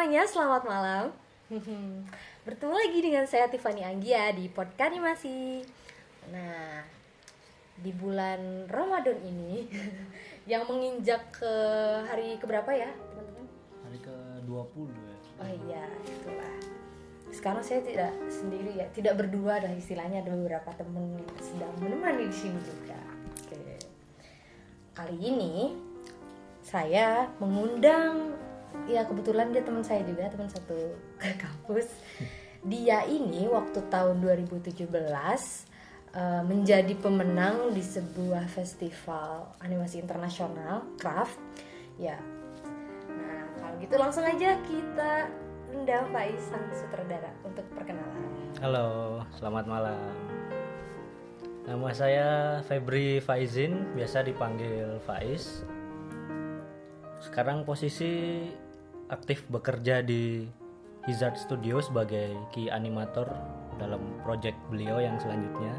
semuanya, selamat malam. Bertemu lagi dengan saya Tiffany Anggia di podcast animasi. Nah, di bulan Ramadan ini yang menginjak ke hari keberapa ya, teman-teman? Hari ke-20 ya. Oh iya, itulah. Sekarang saya tidak sendiri ya, tidak berdua dah istilahnya ada beberapa teman yang sedang menemani di sini juga. Oke. Kali ini saya mengundang ya kebetulan dia teman saya juga, teman satu ke kampus. Dia ini waktu tahun 2017 eh, menjadi pemenang di sebuah festival animasi internasional craft ya Nah, kalau gitu langsung aja kita undang Faiz sang sutradara untuk perkenalan. Halo, selamat malam. Nama saya Febri Faizin, biasa dipanggil Faiz. Sekarang posisi aktif bekerja di Hizard Studio sebagai key animator dalam project beliau yang selanjutnya.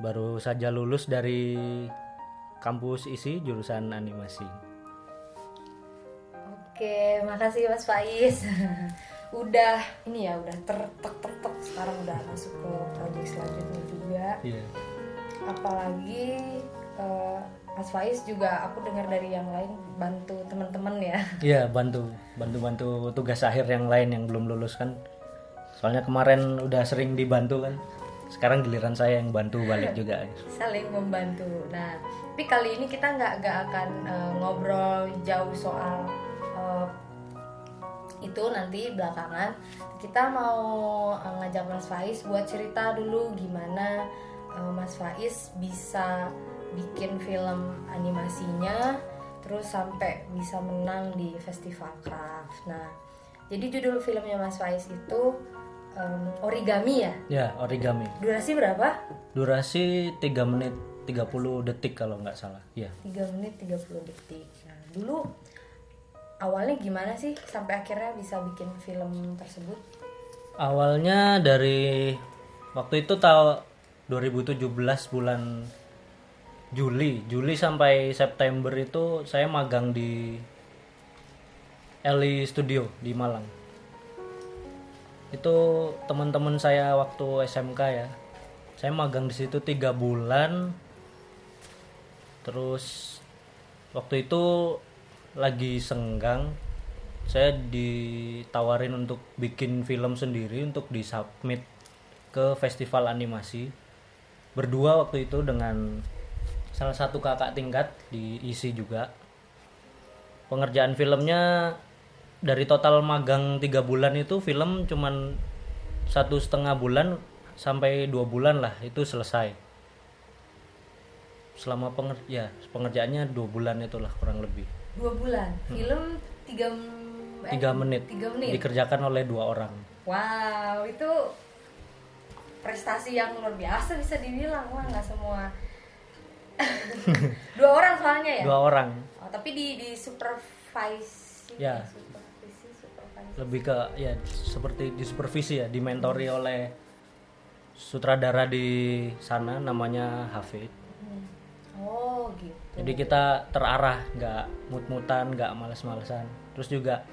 Baru saja lulus dari kampus isi jurusan animasi. Oke, makasih Mas Faiz. udah ini ya, udah tertek tek tek sekarang udah masuk ke proyek selanjutnya juga. Iya. Apalagi eh, Mas Faiz juga aku dengar dari yang lain bantu teman-teman ya. Iya bantu bantu bantu tugas akhir yang lain yang belum lulus kan. Soalnya kemarin udah sering dibantu kan. Sekarang giliran saya yang bantu balik juga. saling membantu. Nah, tapi kali ini kita nggak nggak akan eh, ngobrol jauh soal eh, itu nanti belakangan. Kita mau eh, ngajak Mas Faiz buat cerita dulu gimana Mas Faiz bisa bikin film animasinya, terus sampai bisa menang di festival craft. Nah, jadi judul filmnya Mas Faiz itu em, Origami ya. Ya origami. Durasi berapa? Durasi 3 menit 30 detik kalau nggak salah. Iya. 3 menit 30 detik. Nah, dulu awalnya gimana sih sampai akhirnya bisa bikin film tersebut? Awalnya dari waktu itu tahun 2017 bulan Juli, Juli sampai September itu saya magang di Eli Studio di Malang. Itu teman-teman saya waktu SMK ya. Saya magang di situ tiga bulan. Terus waktu itu lagi senggang, saya ditawarin untuk bikin film sendiri untuk disubmit ke festival animasi berdua waktu itu dengan salah satu kakak tingkat di isi juga pengerjaan filmnya dari total magang tiga bulan itu film cuman satu setengah bulan sampai dua bulan lah itu selesai selama penger ya pengerjaannya dua bulan itulah kurang lebih Dua bulan. Film 3 tiga menit 3 menit. dikerjakan oleh dua orang Wow, itu prestasi yang luar biasa bisa dibilang. Wah, nggak semua. Dua orang soalnya ya. dua orang Oh, tapi di di supervise. Ya. Supervisi, supervise. lebih ke ya seperti di supervisi ya dimentori oleh sutradara di sana namanya Hafid Hmm. Oh, gitu. jadi kita terarah nggak mut-mutan nggak males-malesan terus juga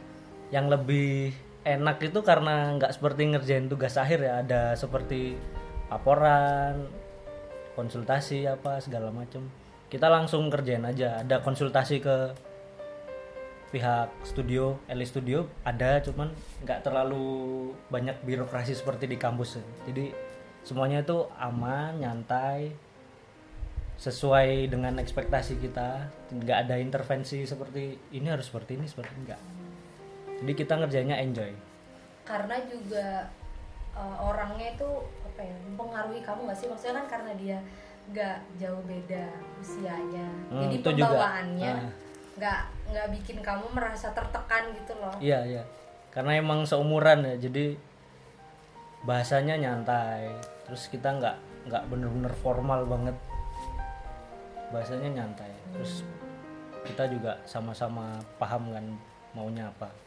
yang lebih enak itu karena nggak seperti ngerjain tugas akhir ya ada seperti laporan konsultasi apa segala macam kita langsung kerjain aja. Ada konsultasi ke pihak studio Eli Studio ada cuman nggak terlalu banyak birokrasi seperti di kampus. Jadi semuanya itu aman nyantai sesuai dengan ekspektasi kita. Nggak ada intervensi seperti ini harus seperti ini seperti enggak jadi kita ngerjainnya enjoy. Karena juga uh, orangnya itu apa ya mempengaruhi kamu nggak sih? Maksudnya kan karena dia nggak jauh beda usianya. Hmm, jadi pembawaannya Ah. nggak nggak bikin kamu merasa tertekan gitu loh. Iya iya. Karena emang seumuran ya jadi bahasanya nyantai. Terus kita nggak nggak bener-bener formal banget. Bahasanya nyantai. Terus kita juga sama-sama paham kan maunya apa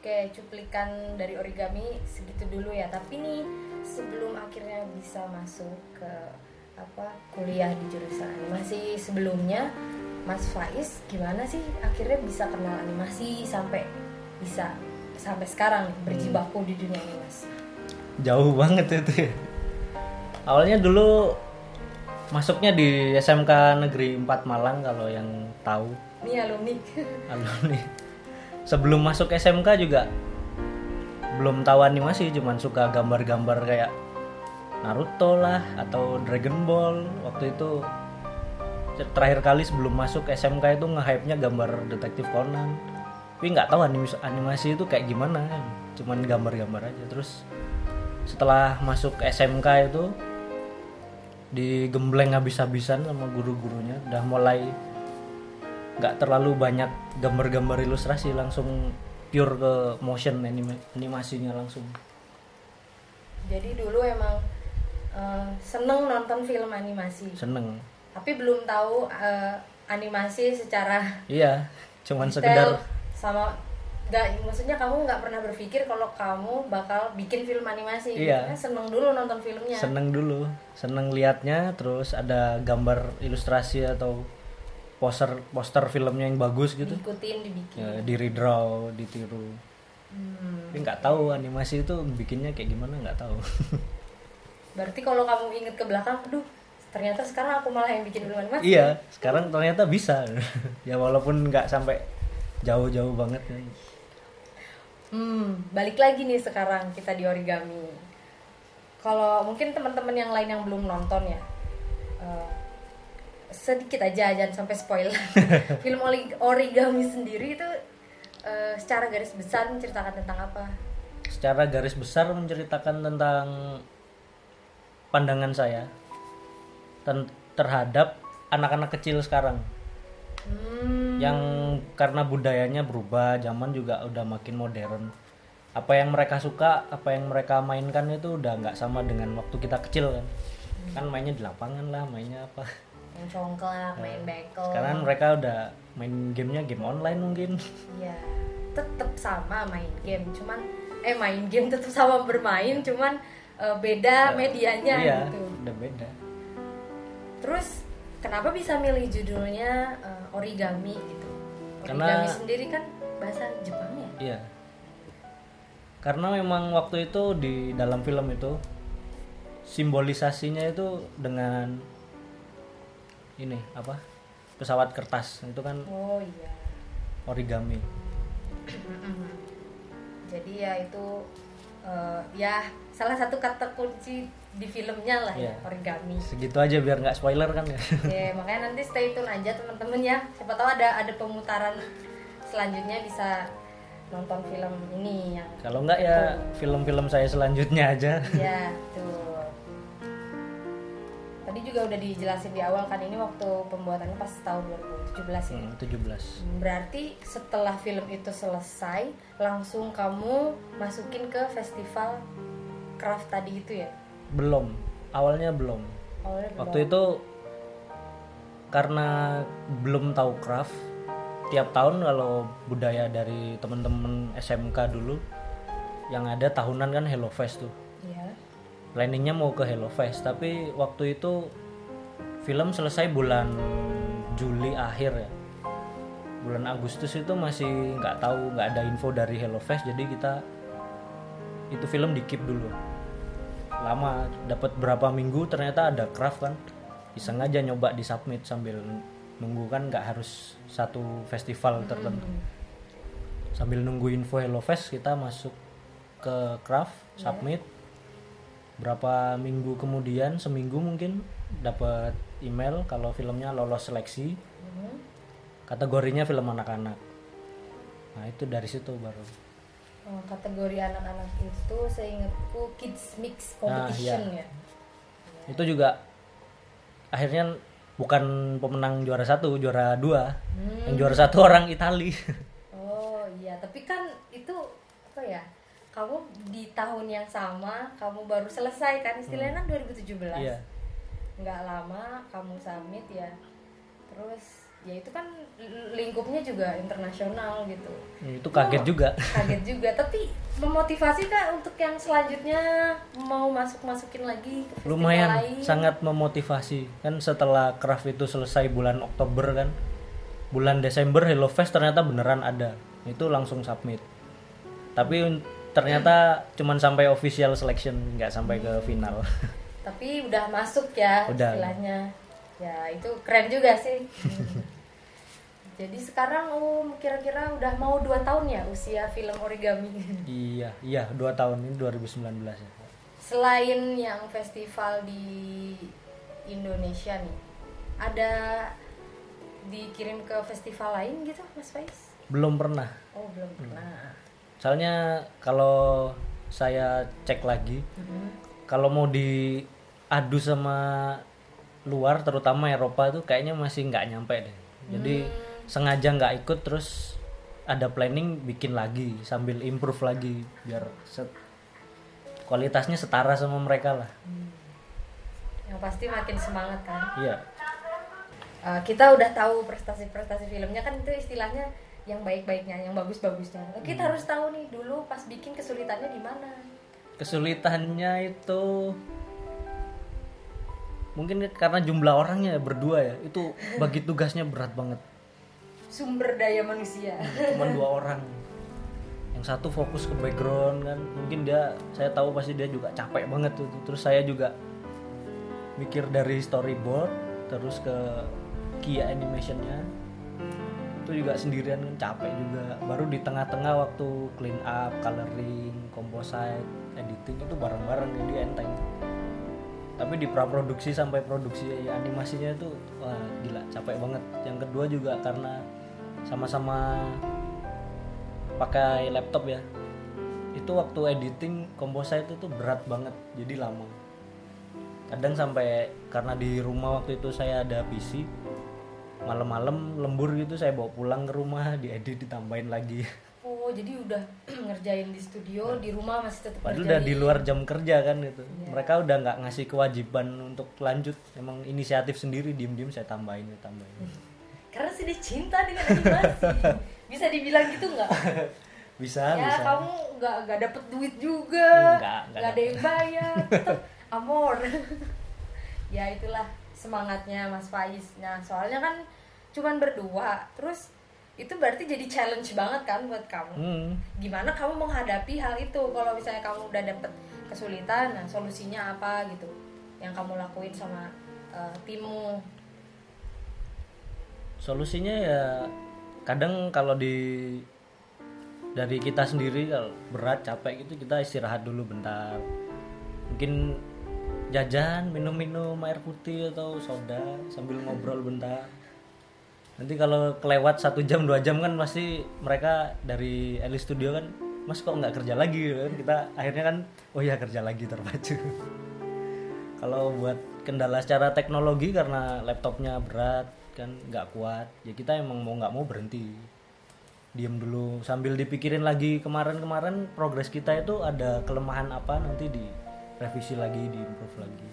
Oke, cuplikan dari origami segitu dulu ya. Tapi nih sebelum akhirnya bisa masuk ke apa kuliah di jurusan animasi sebelumnya Mas Faiz gimana sih akhirnya bisa kenal animasi sampai bisa sampai sekarang berjibaku di dunia animasi jauh banget itu ya. awalnya dulu masuknya di SMK Negeri 4 Malang kalau yang tahu ini alumni alumni sebelum masuk SMK juga belum tahu animasi cuman suka gambar-gambar kayak Naruto lah atau Dragon Ball. Waktu itu terakhir kali sebelum masuk SMK itu nge-hype-nya gambar detektif Conan. Tapi nggak tahu animasi, animasi itu kayak gimana kan. Cuman gambar-gambar aja. Terus setelah masuk SMK itu digembleng habis-habisan sama guru-gurunya. Udah mulai nggak terlalu banyak gambar-gambar ilustrasi langsung pure ke motion anime, animasinya langsung. Jadi dulu emang eh, seneng nonton film animasi. Seneng. Tapi belum tahu eh, animasi secara iya cuman sekedar sama nggak maksudnya kamu nggak pernah berpikir kalau kamu bakal bikin film animasi. Iya. Karena seneng dulu nonton filmnya. Seneng dulu seneng liatnya terus ada gambar ilustrasi atau poster poster filmnya yang bagus gitu. Diikutin dibikin. Ya, di redraw ditiru. Hmm. tapi nggak tahu animasi itu bikinnya kayak gimana nggak tahu. Berarti kalau kamu inget ke belakang aduh ternyata sekarang aku malah yang bikin film animasi. Iya sekarang ternyata bisa. Ya walaupun nggak sampai jauh-jauh banget Hmm, balik lagi nih sekarang kita di origami. Kalau mungkin teman-teman yang lain yang belum nonton ya, eh, sedikit aja jangan sampai spoiler. Film ori- origami sendiri itu eh, secara garis besar menceritakan tentang apa? secara garis besar menceritakan tentang pandangan saya ten- terhadap anak-anak kecil sekarang. Hmm, yang karena budayanya berubah zaman juga udah makin modern. Apa yang mereka suka apa yang mereka mainkan itu udah nggak sama dengan waktu kita kecil kan. Kan mainnya di lapangan lah mainnya apa yang congklak, main bekel. sekarang mereka udah main gamenya game online mungkin Iya, tetap sama main game, cuman eh main game tetap sama bermain, cuman eh, beda medianya iya gitu. udah beda Terus kenapa bisa milih judulnya eh, origami gitu? Karena- Origami sendiri kan bahasa Jepang ya? Iya. Karena memang waktu itu di dalam film itu simbolisasinya itu dengan ini apa? Pesawat kertas itu kan Oh iya. origami. Jadi ya itu eh, ya salah satu kata kunci di filmnya lah ya Iya. origami. Segitu aja biar nggak spoiler kan ya. Oke, makanya nanti stay tune aja teman-teman ya. Siapa tahu ada ada pemutaran selanjutnya bisa nonton film ini yang Kalau nggak ya film-film saya selanjutnya aja. ya tuh. Tadi juga udah dijelasin di awal kan ini waktu pembuatannya pas tahun 2017 ya. Hmm, 17. Berarti setelah film itu selesai langsung kamu masukin ke festival craft tadi itu ya? Belum. Awalnya belum. Awalnya belum. Waktu itu karena belum tahu craft, tiap tahun kalau budaya dari teman-teman SMK dulu yang ada tahunan kan Hello Fest tuh. Planningnya mau ke Hello Fest, tapi waktu itu film selesai bulan Juli akhir ya. Bulan Agustus itu masih nggak tahu, nggak ada info dari Hello Fest, jadi kita itu film di keep dulu. Lama dapat berapa minggu ternyata ada craft kan. Iseng aja nyoba di submit sambil nunggu kan nggak harus satu festival tertentu. Sambil nunggu info Hello Fest kita masuk ke craft submit berapa minggu kemudian seminggu mungkin dapat email kalau filmnya lolos seleksi Mhm. kategorinya film anak-anak nah itu dari situ baru Oh, kategori anak-anak itu seingatku kids mix Nah, competition iya. ya. itu juga akhirnya bukan pemenang juara satu juara dua Hmm. yang juara satu orang Itali Oh iya, tapi kan itu apa ya? Kamu di tahun yang sama, kamu baru selesai kan istilahnya kan 2017. iya Nggak lama kamu summit ya. Terus ya itu kan lingkupnya juga internasional gitu. itu kaget juga Kaget juga, tapi memotivasi kak untuk yang selanjutnya mau masuk-masukin lagi ke lumayan lain? sangat memotivasi kan setelah craft itu selesai bulan Oktober kan bulan Desember Hello Fest ternyata beneran ada itu langsung submit tapi ternyata cuman sampai official selection nggak sampai ke final Tapi udah masuk ya Udah. istilahnya. Ya itu keren juga sih. Jadi sekarang um, kira-kira udah mau dua tahun ya usia film origami. iya iya dua tahun ini 2019 ya Selain yang festival di Indonesia nih, ada dikirim ke festival lain gitu, Mas Faiz? belum pernah Oh belum pernah. Soalnya kalau saya cek lagi Mhm. kalau mau diadu sama luar terutama Eropa itu kayaknya masih nggak nyampe deh. Jadi sengaja nggak ikut terus ada planning bikin lagi sambil improve lagi biar set- kualitasnya setara sama mereka lah. Yang pasti makin semangat kan. iya. Uh, kita udah tahu prestasi-prestasi filmnya kan itu istilahnya yang baik-baiknya, yang bagus-bagusnya. Kita harus tahu nih dulu pas bikin kesulitannya di mana. kesulitannya itu mungkin karena jumlah orangnya berdua ya itu bagi tugasnya berat banget Sumber daya manusia. cuma dua orang yang satu fokus ke background kan mungkin dia saya tahu pasti dia juga capek banget tuh terus saya juga mikir dari storyboard terus ke key animationnya itu juga sendirian kan capek juga. Baru di tengah-tengah waktu clean up coloring composite editing itu bareng-bareng jadi enteng. Tapi di praproduksi sampai produksi ya, animasinya itu wah gila capek banget. Yang kedua juga karena sama-sama pakai laptop ya. Itu waktu editing composite itu tuh berat banget jadi lama. Kadang sampai karena di rumah waktu itu saya ada PC malam-malam lembur gitu saya bawa pulang ke rumah diedit ditambahin lagi. Oh, jadi udah ngerjain di studio, di rumah masih tetap padahal udah di luar jam kerja kan gitu. Mereka udah nggak ngasih kewajiban untuk lanjut. Emang inisiatif sendiri diem-diem saya tambahin tambahin. Karena sih dia cinta dengan animasi. Bisa dibilang gitu nggak? bisa ya bisa. kamu nggak nggak dapet duit juga, Nggak, ada yang bayar, tetap amor. ya itulah semangatnya Mas Faiz. Nah soalnya kan cuman berdua, terus itu berarti jadi challenge banget kan buat kamu. Hmm. Gimana kamu menghadapi hal itu kalau misalnya kamu udah dapet kesulitan, nah solusinya apa gitu? Yang kamu lakuin sama eh, timmu. solusinya ya kadang kalau di dari kita sendiri kalau berat capek gitu kita istirahat dulu bentar mungkin jajan minum-minum air putih atau soda sambil ngobrol bentar. Nanti kalau kelewat satu jam dua jam kan pasti mereka dari Eli Studio kan mas kok nggak kerja lagi? Kan. Kita akhirnya kan oh ya kerja lagi terpacu. Kalau buat kendala secara teknologi karena laptopnya berat kan nggak kuat ya kita emang mau nggak mau berhenti. Diem dulu sambil dipikirin lagi kemarin-kemarin progres kita itu ada kelemahan apa nanti di revisi lagi di improve lagi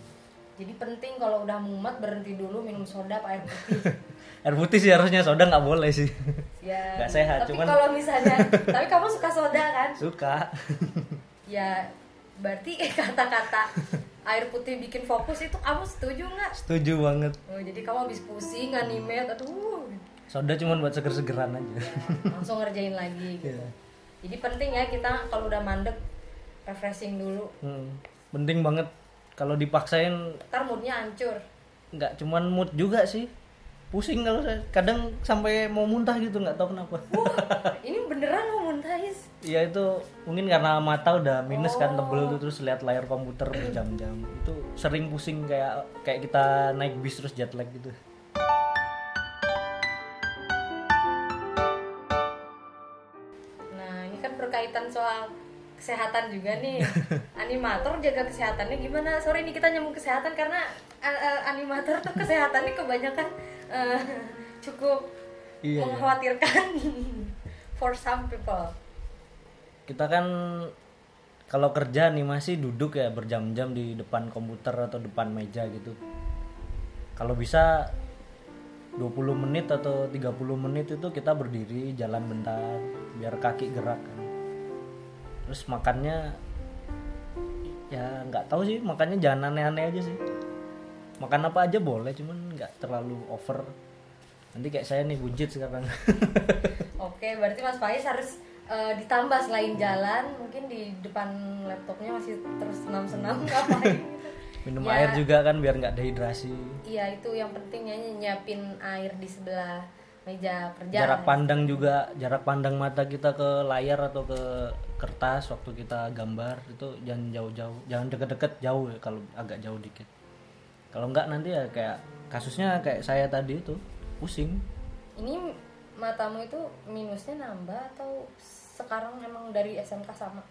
Jadi penting kalau udah mumet berhenti dulu minum soda apa air putih. air putih sih harusnya soda nggak boleh sih ya. Nggak sehat, Tapi cuman- kalau misalnya, tapi kamu suka soda kan? suka Ya berarti kata-kata air putih bikin fokus itu kamu setuju nggak? setuju banget Oh, jadi kamu habis pusing animate, aduh, soda cuma buat seger-segeran aja langsung ngerjain lagi gitu. Iya. Jadi penting ya kita kalau udah mandek refreshing dulu. Hmm, penting banget. Kalau dipaksain Ntar moodnya hancur. nggak cuman mood juga sih. Pusing kalau saya. Kadang sampai mau muntah gitu nggak tahu kenapa. Ini beneran mau muntahis. ya itu mungkin karena mata udah minus kan tebel tuh terus lihat layar komputer berjam-jam. Itu sering pusing kayak kayak kita naik bis terus jet lag gitu kesehatan juga nih. Animator jaga kesehatannya gimana? Sorry nih kita nyambung kesehatan karena uh, animator tuh kesehatannya kebanyakan uh, cukup Iya, iya. mengkhawatirkan for some people. kita kan kalau kerja animasi duduk ya berjam-jam di depan komputer atau depan meja gitu kalau bisa 20 menit atau 30 menit itu kita berdiri jalan bentar biar kaki gerak kan terus makannya ya nggak tahu sih makannya jangan aneh-aneh aja sih makan apa aja boleh cuman nggak terlalu over nanti kayak saya nih buncit sekarang Oke, berarti Mas Faiz harus eh, ditambah selain jalan mungkin di depan laptopnya masih terus senam-senam ngapain gitu. minum Ya. air juga kan biar nggak dehidrasi Iya itu yang penting ya nyiapin air di sebelah meja kerja. jarak pandang juga jarak pandang mata kita ke layar atau ke kertas waktu kita gambar itu jangan jauh-jauh jangan deket-deket jauh ya kalau agak jauh dikit. Kalau nggak nanti ya kayak kasusnya kayak saya tadi itu pusing. Ini matamu itu minusnya nambah atau sekarang emang dari SMK sama?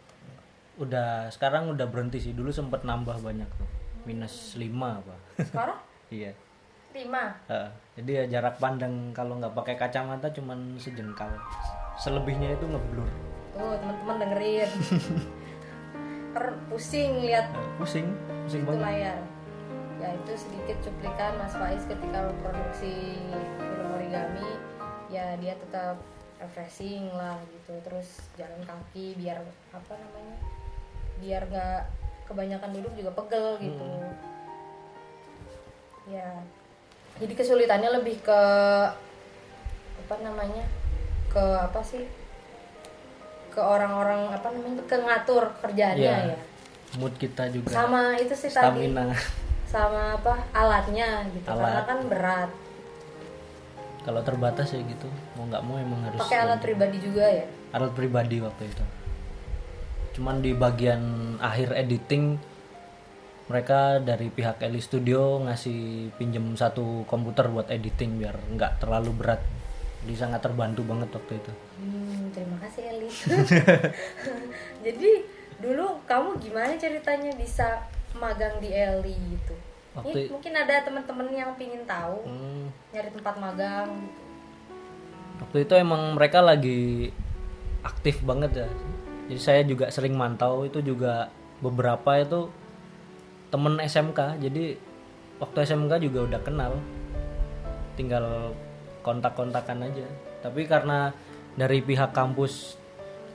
udah sekarang udah berhenti sih. Dulu sempet nambah banyak tuh. Minus 5 apa. Sekarang? Iya. Lima. Heeh. jadi ya jarak pandang kalau nggak pakai kacamata cuman sejengkal. Selebihnya itu ngeblur Tuh teman-teman dengerin. Ter pusing lihat pusing pusing itu banget layar. Ya itu sedikit cuplikan Mas Faiz ketika memproduksi film origami. Ya dia tetap refreshing lah gitu. Terus jalan kaki biar apa namanya? Biar nggak kebanyakan duduk juga pegel gitu. Ya. Jadi kesulitannya lebih ke apa namanya? Ke apa sih? Ke orang-orang apa namanya? Ke ngatur kerjaannya Iya. ya. mood kita juga. Sama itu sih tadi. Stamina. Sama apa alatnya gitu. Karena Alat. kan berat. Kalau terbatas ya gitu. Mau nggak mau emang harus pakai alat pribadi juga ya? Alat pribadi waktu itu. Cuman di bagian akhir editing mereka dari pihak Eli Studio ngasih pinjem satu komputer buat editing biar nggak terlalu berat jadi sangat terbantu banget waktu itu. Hmm, terima kasih Eli. Jadi dulu kamu gimana ceritanya bisa magang di Eli gitu? Waktu- Ini mungkin ada teman-teman yang pingin tahu Hmm, nyari tempat magang gitu. waktu itu emang mereka lagi aktif banget ya. Jadi saya juga sering mantau itu juga beberapa itu temen SMK jadi waktu SMK juga udah kenal. Tinggal kontak-kontakan aja. Tapi karena dari pihak kampus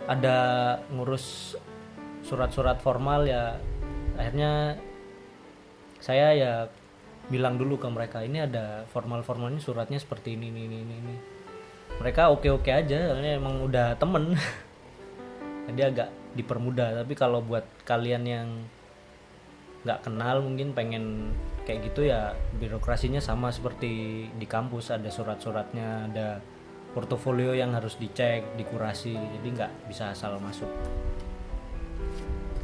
ada ngurus surat-surat formal ya akhirnya saya ya bilang dulu ke mereka ini ada formal-formalnya suratnya seperti ini ini ini ini, mereka oke-oke aja soalnya emang udah temen. Jadi agak dipermudah. Tapi kalau buat kalian yang nggak kenal mungkin pengen kayak gitu ya birokrasinya sama seperti di kampus ada surat-suratnya ada portofolio yang harus dicek dikurasi jadi nggak bisa asal masuk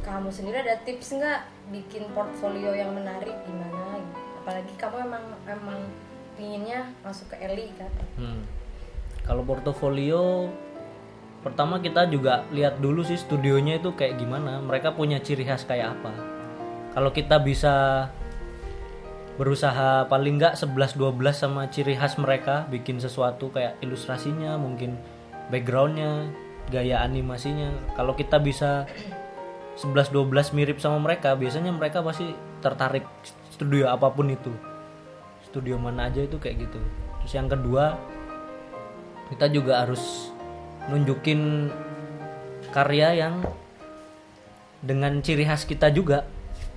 kamu sendiri ada tips nggak bikin portfolio yang menarik gimana gitu? apalagi kamu emang emang pinginnya masuk ke Eli kan Hmm. Kalau portofolio pertama kita juga lihat dulu sih studionya itu kayak gimana. Mereka punya ciri khas kayak apa. Kalau kita bisa berusaha paling nggak 11-12 sama ciri khas mereka bikin sesuatu kayak ilustrasinya mungkin backgroundnya gaya animasinya. Kalau kita bisa 11-12 mirip sama mereka biasanya mereka pasti tertarik studio apa pun itu. Studio mana aja itu kayak gitu. Terus yang kedua kita juga harus nunjukin karya yang dengan ciri khas kita juga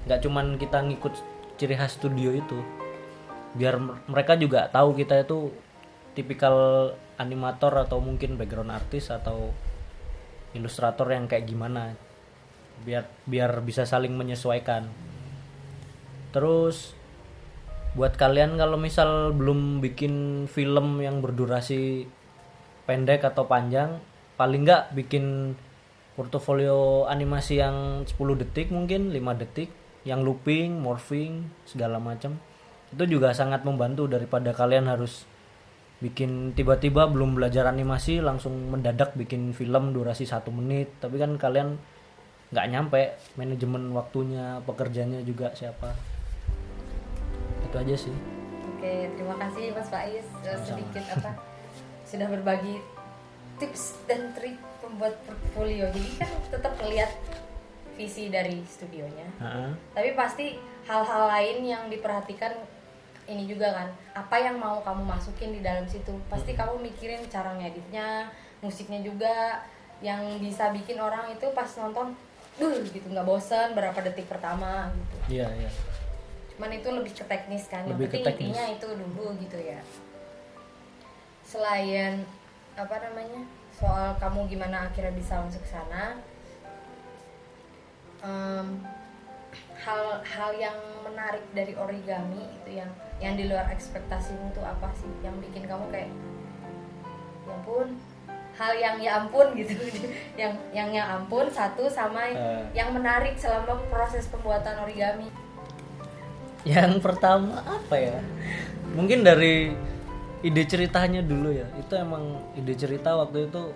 nggak cuman kita ngikut ciri khas studio itu. Biar mereka juga tahu kita itu tipikal animator atau mungkin background artis atau ilustrator yang kayak gimana. Biar biar bisa saling menyesuaikan. Terus buat kalian kalau misal belum bikin film yang berdurasi pendek atau panjang paling nggak bikin portofolio animasi yang 10 detik mungkin 5 detik yang looping, morphing, segala macam. Itu juga sangat membantu daripada kalian harus bikin tiba-tiba belum belajar animasi langsung mendadak bikin film durasi satu menit. Tapi kan kalian nggak nyampe manajemen waktunya pekerjanya juga siapa. Itu aja sih. Oke, terima kasih Mas Faiz sudah sedikit apa sudah berbagi tips dan trik membuat portfolio. Jadi kan tetap melihat visi dari studionya, Ha-ha. tapi pasti hal-hal lain yang diperhatikan ini juga kan. Apa yang mau kamu masukin di dalam situ? Pasti kamu mikirin cara ngeditnya musiknya juga. Yang bisa bikin orang itu pas nonton duh gitu nggak bosan berapa detik pertama gitu. Iya iya. Cuman itu lebih ke teknis kan. Lebih ke yang penting intinya itu dulu gitu ya. Selain apa namanya soal kamu gimana akhirnya bisa masuk ke sana Em, hal hal yang menarik dari origami itu yang yang di luar ekspektasimu itu apa sih yang bikin kamu kayak ya ampun hal yang ya ampun gitu yang yang ya ampun satu sama Eh. yang menarik selama proses pembuatan origami Yang pertama apa ya? Mungkin dari ide ceritanya dulu ya. Itu emang ide cerita waktu itu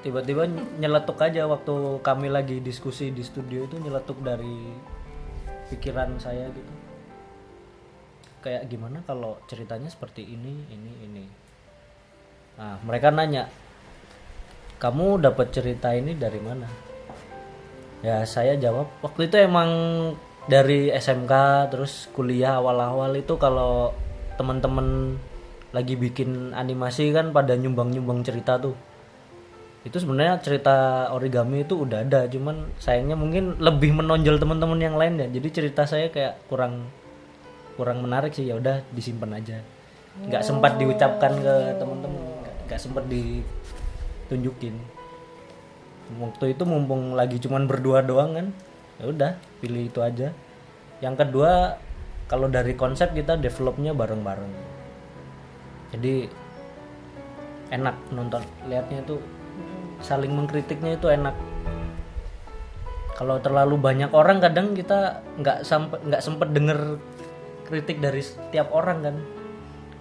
tiba-tiba nyeletuk aja waktu kami lagi diskusi di studio itu nyeletuk dari pikiran saya gitu. Kayak gimana kalau ceritanya seperti ini, ini, ini. Nah, mereka nanya, "Kamu dapat cerita ini dari mana?" Ya, saya jawab, waktu itu emang dari SMK terus kuliah awal-awal itu kalau teman-teman lagi bikin animasi kan pada nyumbang-nyumbang cerita tuh. Itu sebenarnya cerita origami itu udah ada, cuman sayangnya mungkin lebih menonjol teman-teman yang lain ya. Jadi cerita saya kayak kurang kurang menarik sih. Ya udah disimpan aja. nggak sempat diucapkan ke teman-teman, nggak- sempat ditunjukin. Waktu itu mumpung lagi cuman berdua doang kan ya udah pilih itu aja. Yang kedua kalau dari konsep kita developnya bareng-bareng. Jadi enak nonton lihatnya itu saling mengkritiknya itu enak. Kalau terlalu banyak orang kadang kita nggak sampai nggak sempet denger kritik dari setiap orang kan.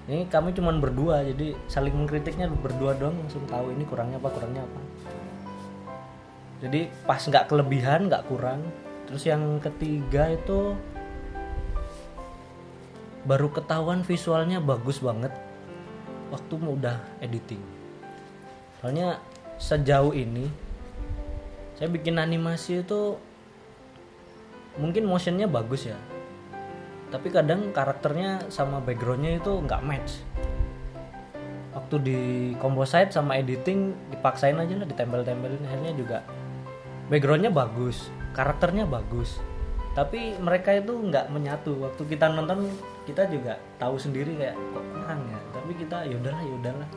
Ini kami cuman berdua jadi saling mengkritiknya berdua doang langsung tahu ini kurangnya apa kurangnya apa. Jadi pas nggak kelebihan nggak kurang. Terus yang ketiga itu baru ketahuan visualnya bagus banget waktu mau udah editing. Soalnya sejauh ini saya bikin animasi itu mungkin motionnya bagus ya. Tapi kadang karakternya sama backgroundnya itu nggak match. Waktu di composite sama editing dipaksain aja lah ditempel-tempelin. Akhirnya juga backgroundnya bagus karakternya bagus. Tapi mereka itu nggak menyatu. Waktu kita nonton kita juga tahu sendiri kayak kok kurang ya? Tapi kita ya udahlah ya udahlah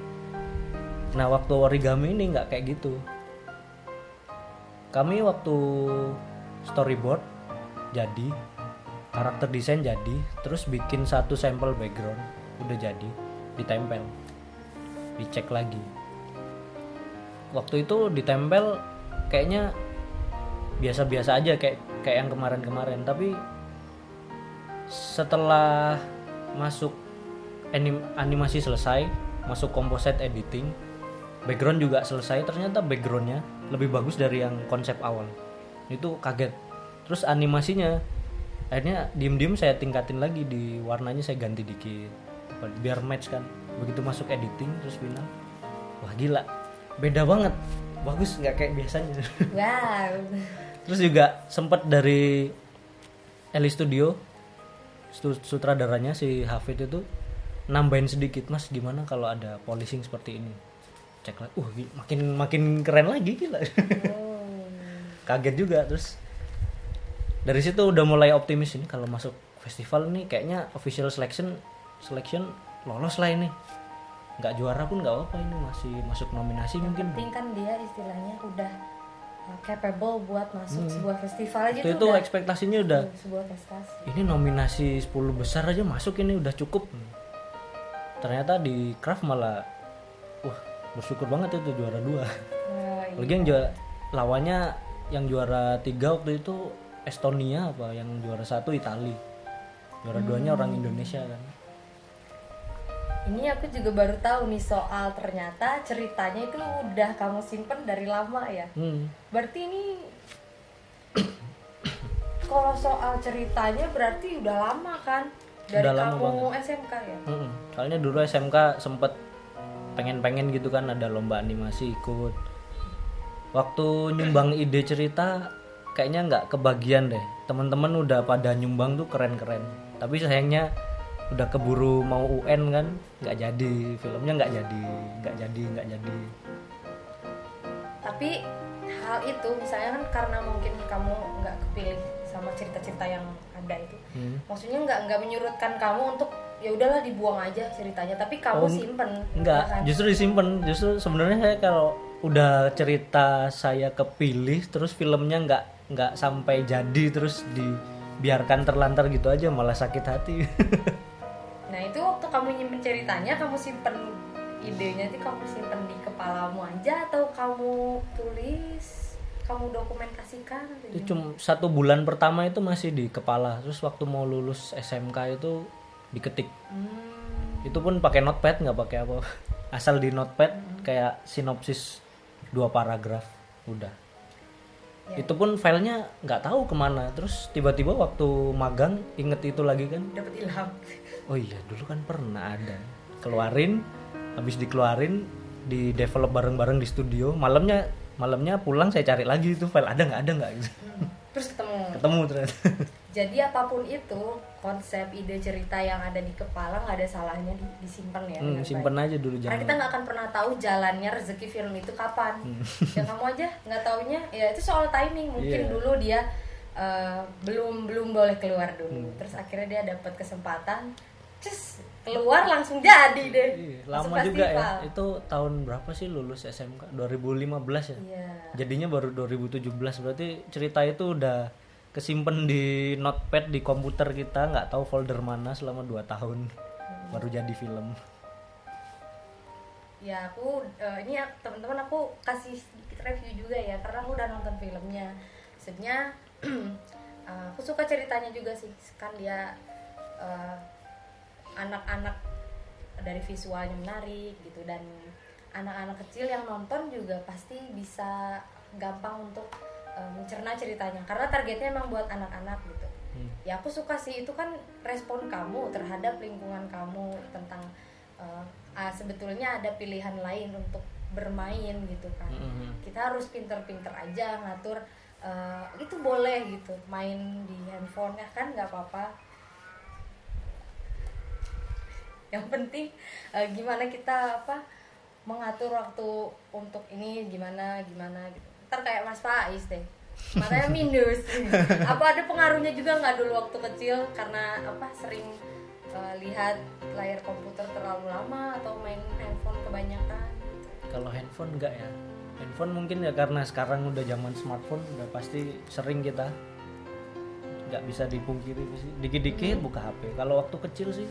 nah waktu origami ini nggak kayak gitu. Kami waktu storyboard jadi karakter desain jadi terus bikin satu sampel background udah jadi ditempel dicek lagi. Waktu itu ditempel kayaknya biasa-biasa aja kayak kayak yang kemarin-kemarin. Tapi setelah masuk anim- animasi selesai masuk composite editing background juga selesai ternyata backgroundnya lebih bagus dari yang konsep awal. Itu kaget. Terus animasinya akhirnya diem-diem saya tingkatin lagi di warnanya saya ganti dikit. Biar match kan. Begitu masuk editing terus final wah gila. Beda banget. Bagus nggak kayak biasanya. Wow. Terus juga sempet dari Eli Studio stu- sutradaranya si Hafid itu nambahin sedikit mas gimana kalau ada polishing seperti ini cek lagi. Uh makin makin keren lagi gila. Oh. kaget juga terus dari situ udah mulai optimis ini kalau masuk festival nih kayaknya official selection selection lolos lah ini. Nggak juara pun nggak apa ini masih masuk nominasi mungkin. penting kan dia istilahnya udah uh, capable buat masuk sebuah festival aja itu, tuh itu udah. ekspektasinya udah sebuah prestasi. ini nominasi 10 besar aja masuk ini udah cukup. Ternyata di craft malah bersyukur banget itu juara dua Wah, iya. lagi yang juara lawannya yang juara tiga waktu itu Estonia apa yang juara satu Itali juara duanya orang Indonesia kan ini aku juga baru tahu nih soal ternyata ceritanya itu udah kamu simpen dari lama ya hmm. berarti ini kalau soal ceritanya berarti udah lama kan dari Udah lama kamu SMK ya Mm-mm. soalnya dulu SMK sempet pengen-pengen gitu kan ada lomba animasi ikut. Waktu nyumbang ide cerita kayaknya nggak kebagian deh. Teman-teman udah pada nyumbang tuh keren-keren. Tapi sayangnya udah keburu mau UN kan nggak jadi. Filmnya nggak jadi nggak jadi nggak jadi. Tapi hal itu misalnya kan karena mungkin kamu nggak kepilih sama cerita-cerita yang ada itu Hmm. maksudnya nggak nggak menyurutkan kamu untuk ya udahlah dibuang aja ceritanya tapi kamu Oh, simpen Enggak, kan? justru disimpan. Justru sebenarnya saya kalau udah cerita saya kepilih terus filmnya nggak nggak sampai jadi terus dibiarkan terlantar gitu aja malah sakit hati. nah itu waktu kamu nyimpen ceritanya kamu simpen idenya itu kamu simpen di kepalamu aja atau kamu tulis kamu dokumentasikan itu cuma satu bulan pertama itu masih di kepala. Terus waktu mau lulus SMK itu diketik. Hmm, Itu pun pakai notepad nggak pakai apa. Asal di notepad kayak sinopsis dua paragraf udah. Ya. Itu pun filenya nggak tahu ke mana. Terus tiba-tiba waktu magang inget itu lagi kan. dapat ilham Oh iya, dulu kan pernah ada. Keluarin, habis dikeluarin, di develop bareng-bareng di studio. Malamnya, malamnya pulang saya cari lagi itu file ada nggak ada nggak. gitu. Hmm, terus ketemu Ketemu ternyata. jadi apa pun itu konsep ide cerita yang ada di kepala nggak ada salahnya di- disimpan ya Hmm, simpen baik. aja dulu karena jangan. kita nggak akan pernah tahu jalannya rezeki film itu kapan dan kamu aja nggak taunya ya itu soal timing mungkin Iya. dulu dia eh, belum belum boleh keluar dulu Hmm. terus akhirnya dia dapat kesempatan cus keluar langsung jadi deh Iya, Masuk lama juga ya. festival. Itu tahun berapa sih lulus SMK? 2015 ya. iya Jadinya baru 2017 berarti cerita itu udah kesimpan di notepad di komputer kita nggak tahu folder mana selama 2 tahun baru jadi film. ya aku eh, ini ya teman-teman aku kasih sedikit review juga ya karena aku udah nonton filmnya sebenarnya eh, aku suka ceritanya juga sih kan dia eh, anak-anak dari visualnya menarik gitu. Dan anak-anak kecil yang nonton juga pasti bisa gampang untuk eh, mencerna ceritanya. Karena targetnya emang buat anak-anak gitu. Hmm. ya aku suka sih. Itu kan respon kamu terhadap lingkungan kamu tentang eh, ah, sebetulnya ada pilihan lain untuk bermain gitu kan. Mm-mm. kita harus pinter-pinter aja ngatur eh, itu boleh gitu. Main di handphone ya kan nggak apa-apa yang penting eh, gimana kita apa mengatur waktu untuk ini gimana gimana gitu ntar kayak Mas Faiz deh matanya minus apa ada pengaruhnya juga nggak dulu waktu kecil karena apa sering eh, lihat layar komputer terlalu lama atau main handphone kebanyakan Kalau handphone enggak ya. Handphone mungkin ya karena sekarang udah zaman smartphone udah pasti sering kita nggak bisa dipungkiri sih. Dikit-dikit buka HP. Kalau waktu kecil sih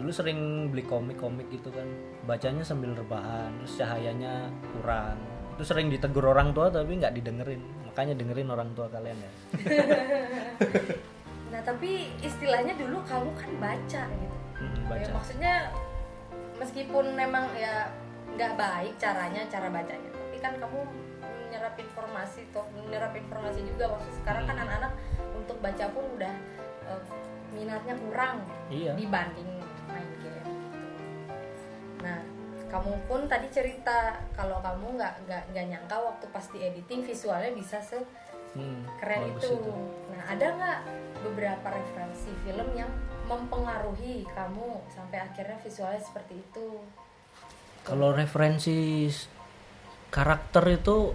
dulu sering beli komik-komik gitu kan. Bacanya sambil rebahan, terus cahayanya kurang. Itu sering ditegur orang tua tapi nggak didengerin. Makanya dengerin orang tua kalian ya. nah tapi istilahnya dulu kamu kan baca gitu Hmm, Ya, baca. maksudnya meskipun memang ya nggak baik caranya cara bacanya tapi kan kamu menyerap informasi toh menyerap informasi juga maksud sekarang kan Hmm. anak-anak untuk baca pun udah eh, minatnya kurang Iya. dibanding. Nah kamu pun tadi cerita kalau kamu nggak nggak nggak nyangka waktu pas di editing visualnya bisa se Hmm, keren bagus itu. Nah, ada nggak beberapa referensi film yang mempengaruhi kamu sampai akhirnya visualnya seperti itu? Kalau referensi karakter itu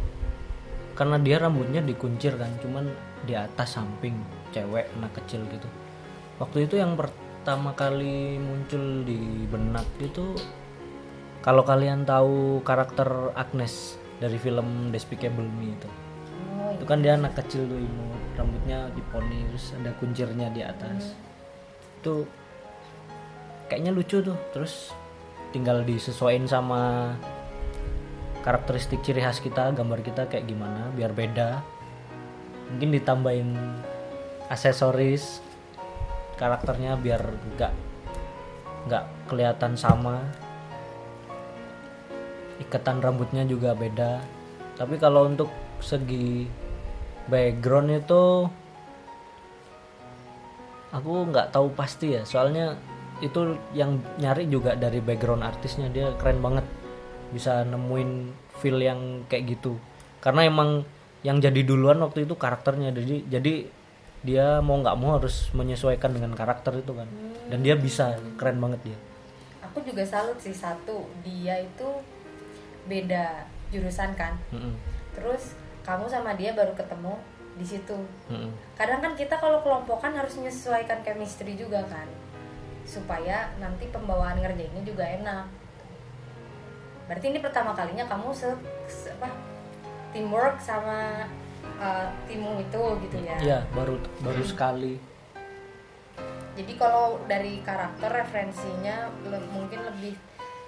karena dia rambutnya dikuncir kan, cuman di atas samping cewek anak kecil gitu. Waktu itu yang pertama kali muncul di benak itu kalau kalian tahu karakter Agnes dari film Despicable Me itu. Oh, Itu kan dia anak kecil tuh imut, rambutnya diponi terus ada kuncirnya di atas. Itu kayaknya lucu tuh. Terus tinggal disesuaikan sama karakteristik ciri khas kita, gambar kita kayak gimana biar beda. Mungkin ditambahin aksesoris karakternya biar nggak nggak kelihatan sama. Ikatan rambutnya juga beda. Tapi kalau untuk segi background itu aku nggak tahu pasti ya. Soalnya itu yang nyari juga dari background artisnya. Dia keren banget. Bisa nemuin feel yang kayak gitu. Karena emang yang jadi duluan waktu itu karakternya. Jadi jadi dia mau nggak mau harus menyesuaikan dengan karakter itu kan. Dan dia bisa. Keren banget dia. Aku juga salut sih. Satu, dia itu beda jurusan kan. Mm-mm. Terus kamu sama dia baru ketemu di situ. Mm-mm. Kadang kan kita kalau kelompokan harus menyesuaikan chemistry juga kan. supaya nanti pembawaan ngerjainnya juga enak berarti ini pertama kalinya kamu se, se- apa teamwork sama uh, timmu itu gitu ya Iya, baru baru sekali. jadi kalau dari karakter referensinya le- mungkin lebih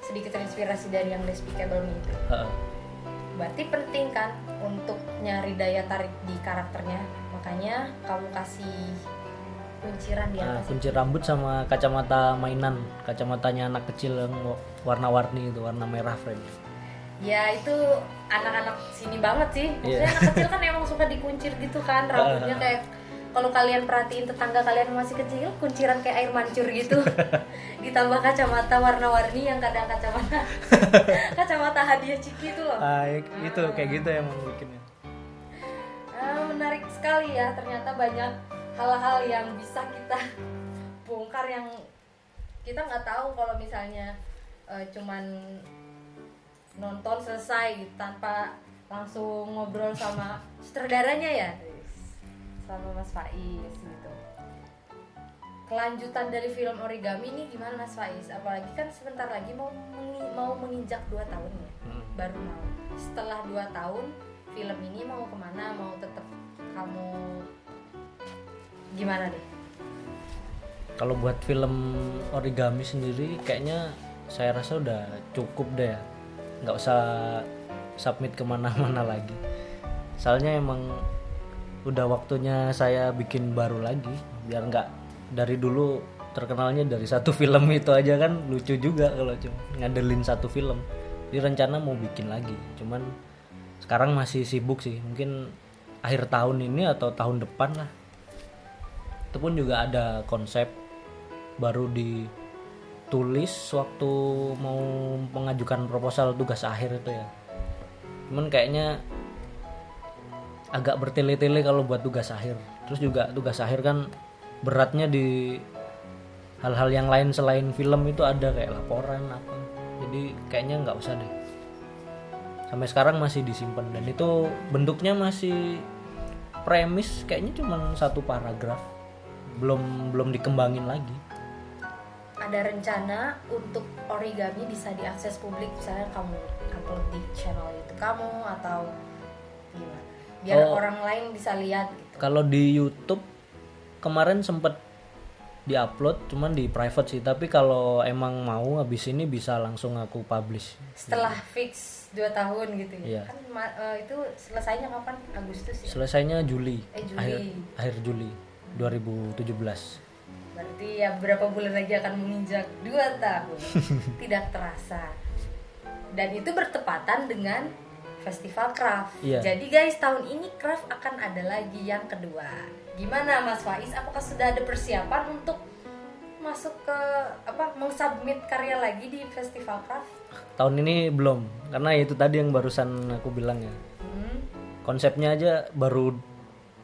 sedikit terinspirasi dari yang Despicable Me itu Heeh. berarti penting kan untuk nyari daya tarik di karakternya makanya kamu kasih kunciran di Nah, atas kunci rambut sama kacamata mainan, kacamatanya anak kecil yang wa- warna-warni itu, warna merah frame. ya itu anak-anak sini banget sih maksudnya Iya. anak kecil kan emang suka dikuncir gitu kan rambutnya kayak kalau kalian perhatiin tetangga kalian yang masih kecil kunciran kayak air mancur gitu. Ditambah kacamata warna-warni yang kadang kacamata kacamata hadiah ciki itu loh. Ah, itu kayak gitu emang bikinnya. Ah, menarik sekali ya ternyata banyak hal-hal yang bisa kita bongkar yang kita nggak tahu kalau misalnya eh, cuman nonton selesai gitu, tanpa langsung ngobrol sama sutradaranya ya sama Mas Faiz gitu kelanjutan dari film origami ini gimana Mas Faiz apalagi kan sebentar lagi mau mengi- mau menginjak 2 tahun ya Hmm. baru mau setelah 2 tahun film ini mau ke mana mau tetap kamu gimana deh Kalau buat film origami sendiri kayaknya saya rasa udah cukup deh ya. Nggak usah submit ke mana-mana lagi. Soalnya emang udah waktunya saya bikin baru lagi. Biar nggak dari dulu terkenalnya dari satu film itu aja kan lucu juga kalau cuma ngadelin satu film. Jadi rencana mau bikin lagi. Cuman sekarang masih sibuk sih. Mungkin akhir tahun ini atau tahun depan lah itu pun juga ada konsep baru ditulis waktu mau mengajukan proposal tugas akhir itu ya cuman kayaknya agak bertele-tele kalau buat tugas akhir. Terus juga tugas akhir kan beratnya di hal-hal yang lain selain film itu ada kayak laporan apa. Jadi kayaknya nggak usah deh. Sampai sekarang masih disimpan. Dan itu bentuknya masih premis kayaknya cuma satu paragraf. Belum belum dikembangin lagi. Ada rencana untuk origami bisa diakses publik misalnya kamu upload di channel YouTube kamu atau gimana biar Oh. orang lain bisa lihat gitu. Kalau di YouTube kemarin sempet diupload cuman di private sih. Tapi kalau emang mau habis ini bisa langsung aku publish. Setelah fix 2 tahun gitu ya. Iya. kan eh, itu selesainya kapan? Agustus ya? Selesainya Juli, Eh, Juli. akhir akhir Juli 2017 berarti ya berapa bulan lagi akan menginjak 2 tahun. Tidak terasa. Dan itu bertepatan dengan festival craft. Iya. jadi guys tahun ini craft akan ada lagi yang kedua. Gimana Mas Faiz? Apakah sudah ada persiapan untuk masuk ke apa submit karya lagi di festival craft? Tahun ini belum karena itu tadi yang barusan aku bilang ya. Hmm. konsepnya aja baru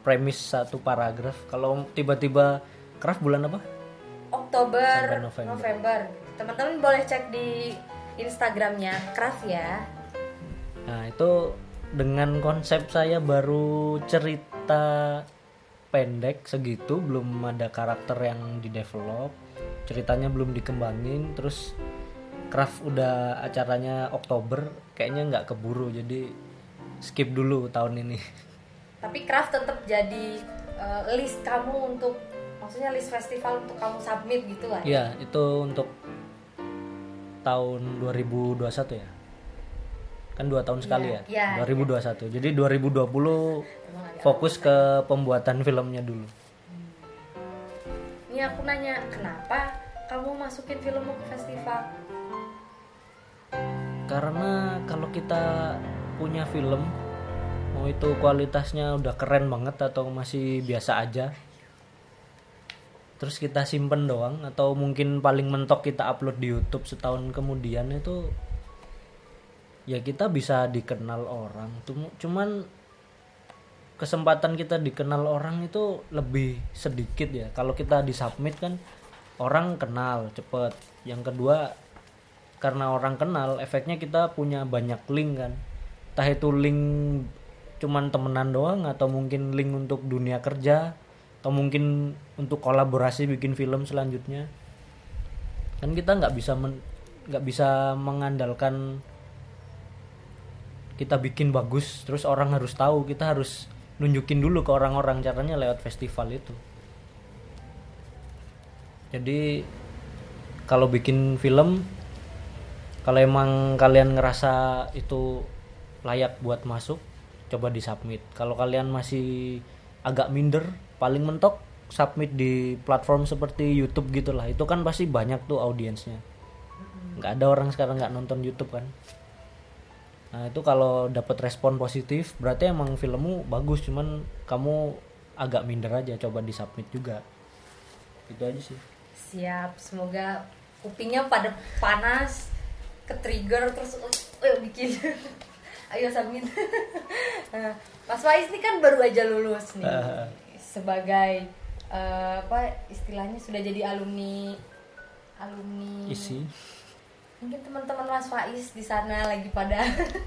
premis satu paragraf. Kalau tiba-tiba craft bulan apa? Oktober Sampai November. November. Teman-teman boleh cek di Instagramnya craft ya Nah itu dengan konsep saya baru cerita pendek segitu belum ada karakter yang di develop ceritanya belum dikembangin terus craft udah acaranya Oktober kayaknya nggak keburu jadi skip dulu tahun ini. Tapi craft tetap jadi eh, list kamu untuk maksudnya list festival untuk kamu submit gitu lah ya? Itu untuk tahun 2021 ya kan dua tahun sekali Iya, ya, iya, 2021 jadi 2020 Emang agak- fokus ke pembuatan filmnya dulu. Ini aku nanya kenapa kamu masukin filmmu ke festival? Karena kalau kita punya film mau itu kualitasnya udah keren banget atau masih biasa aja terus kita simpen doang atau mungkin paling mentok kita upload di YouTube setahun kemudian itu ya kita bisa dikenal orang Cum- cuman kesempatan kita dikenal orang itu lebih sedikit ya. Kalau kita disubmit kan orang kenal cepet. Yang kedua karena orang kenal efeknya kita punya banyak link kan. Entah itu link cuman temenan doang atau mungkin link untuk dunia kerja atau mungkin untuk kolaborasi bikin film selanjutnya. Kan kita nggak bisa nggak bisa mengandalkan kita bikin bagus terus orang harus tahu kita harus nunjukin dulu ke orang-orang caranya lewat festival itu. Jadi kalau bikin film kalau emang kalian ngerasa itu layak buat masuk coba disubmit. Kalau kalian masih agak minder paling mentok submit di platform seperti YouTube gitulah. Itu kan pasti banyak tuh audiensnya. Nggak ada orang sekarang nggak nonton YouTube kan nah itu kalau dapat respon positif berarti emang filmmu bagus cuman kamu agak minder aja coba disubmit juga. Itu aja sih. Siap semoga kupingnya pada panas ke trigger terus ayo bikin. Ayo submit. Nah, Mas Faiz ini kan baru aja lulus nih Ah. sebagai eh, apa istilahnya sudah jadi alumni alumni isi mungkin teman-teman Mas Faiz di sana lagi pada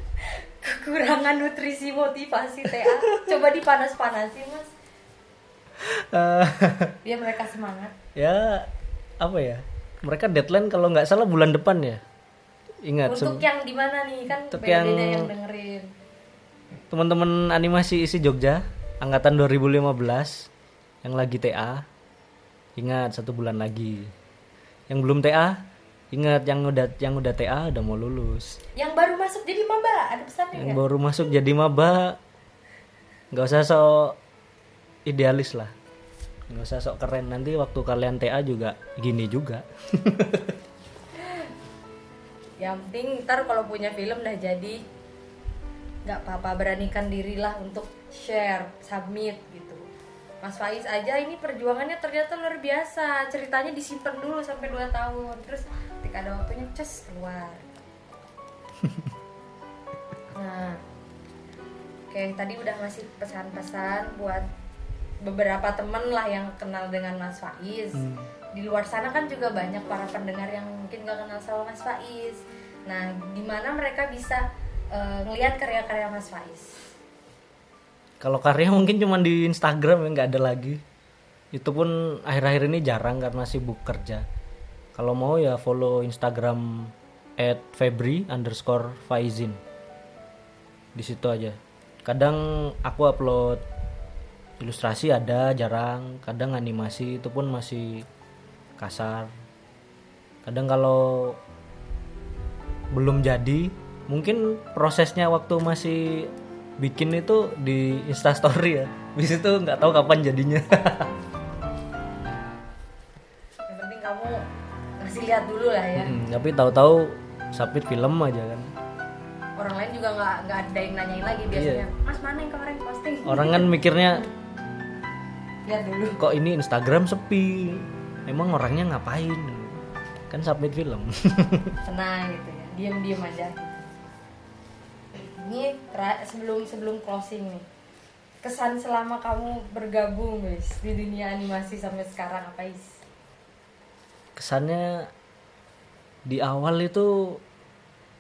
kekurangan nutrisi motivasi TA coba dipanas-panasin Mas. Biar mereka semangat. Ya apa ya? Mereka deadline kalau nggak salah bulan depan ya? Ingat untuk yang di mana nih? Kan Untuk yang- yang dengerin. teman-teman animasi isi Jogja angkatan 2015 yang lagi TA ingat satu bulan lagi. Yang belum TA ingat yang udah yang udah TA udah mau lulus. Yang baru masuk jadi maba ada pesannya yang nggak? baru masuk jadi maba nggak usah sok idealis lah. Nggak usah sok keren. Nanti waktu kalian TA juga gini juga. Yang penting ntar kalau punya film dah jadi nggak apa-apa beranikan dirilah untuk share submit gitu. Mas Faiz aja ini perjuangannya ternyata luar biasa. Ceritanya disimpan dulu sampai 2 tahun. Terus ketika ada waktunya ces keluar. Nah oke tadi udah ngasih pesan-pesan buat beberapa temen lah yang kenal dengan Mas Faiz. Di luar sana kan juga banyak para pendengar yang mungkin gak kenal sama Mas Faiz. Nah gimana mereka bisa eh, ngelihat karya-karya Mas Faiz? Kalau karya mungkin cuma di Instagram ya nggak ada lagi. Itu pun akhir-akhir ini jarang karena sibuk kerja kalau mau ya follow Instagram at Febri underscore Faizin. Di situ aja. Kadang aku upload ilustrasi ada jarang. Kadang animasi itu pun masih kasar. Kadang kalau belum jadi mungkin prosesnya waktu masih bikin itu di instastory ya. Di situ nggak tahu kapan jadinya ngasih lihat dulu lah ya. Hmm, tapi tahu-tahu submit film aja kan. Orang lain juga nggak nggak ada yang nanyain lagi biasanya. Mas mana yang kemarin posting? Orang kan mikirnya lihat dulu. Kok ini Instagram sepi? Emang orangnya ngapain? Kan submit film. Tenang gitu ya diam-diam aja. Gitu. ini sebelum sebelum closing nih kesan selama kamu bergabung guys di dunia animasi sampai sekarang apa is? Kesannya di awal itu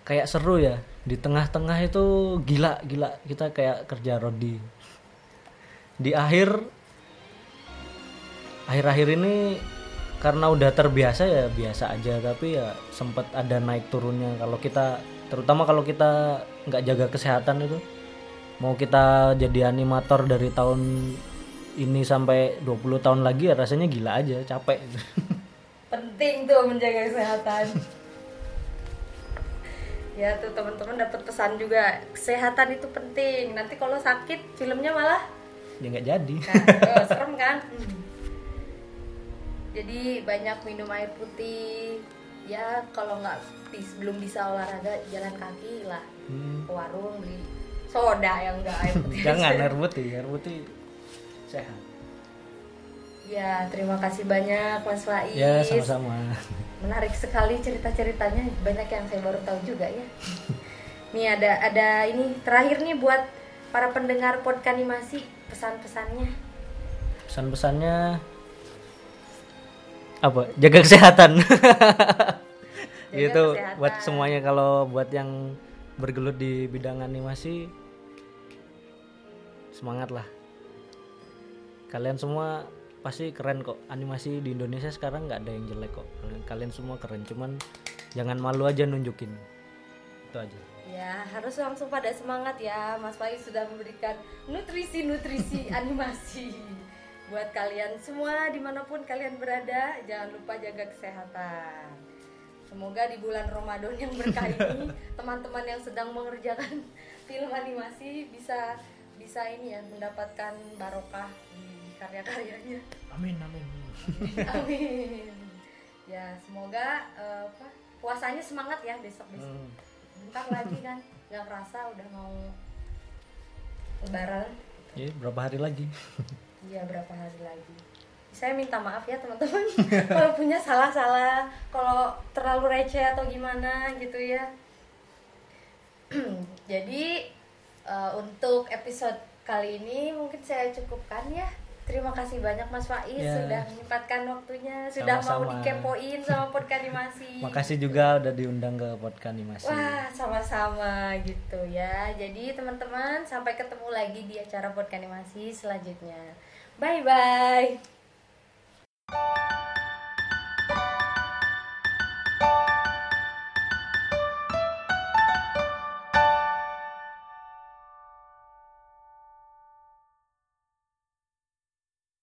kayak seru ya. Di tengah-tengah itu gila gila. Kita kayak kerja rodi. Di akhir akhir-akhir ini karena udah terbiasa ya biasa aja. Tapi ya sempat ada naik turunnya. Kalau kita terutama kalau kita nggak jaga kesehatan itu mau kita jadi animator dari tahun ini sampai 20 tahun lagi ya rasanya gila aja capek penting tuh menjaga kesehatan ya tuh teman-teman dapat pesan juga kesehatan itu penting nanti kalau sakit filmnya malah ya nggak jadi Nah, oh, serem kan? Hmm. Jadi banyak minum air putih. Ya kalau nggak belum bisa olahraga jalan kaki lah Hmm. ke warung beli soda yang nggak air putih. jangan air putih air putih sehat Ya terima kasih banyak Mas Faiz. ya sama-sama Menarik sekali cerita-ceritanya. Banyak yang saya baru tahu juga ya. nih ada ada ini terakhir nih buat para pendengar podcast animasi pesan-pesannya. pesan-pesannya apa jaga kesehatan gitu kesehatan. buat semuanya kalau buat yang bergelut di bidang animasi semangat lah kalian semua pasti keren kok. Animasi di Indonesia sekarang nggak ada yang jelek kok. Kalian, kalian semua keren cuman jangan malu aja nunjukin. Itu aja. Ya harus langsung pada semangat ya. Mas Faiz sudah memberikan nutrisi-nutrisi animasi Buat kalian semua di mana pun kalian berada. Jangan lupa jaga kesehatan. Semoga di bulan Ramadan yang berkah ini Teman-teman yang sedang mengerjakan film animasi Bisa bisa ini ya mendapatkan barokah di karya-karyanya. Amin amin. Amin. Ya semoga eh, apa, puasanya semangat ya besok-besok Hmm. bentar lagi kan nggak kerasa udah mau lebaran. Ya berapa hari lagi? Iya berapa hari lagi. Saya minta maaf ya teman-teman kalau punya salah-salah kalau terlalu receh atau gimana gitu ya. Jadi eh, untuk episode kali ini mungkin saya cukupkan ya Terima kasih banyak Mas Faiz yeah. sudah menyempatkan waktunya, sudah sama -sama. mau dikepoin sama Podkanimasi. Makasih juga udah diundang ke Podkanimasi. Wah, sama-sama gitu ya. Jadi teman-teman, sampai ketemu lagi di acara Podkanimasi selanjutnya. Bye bye.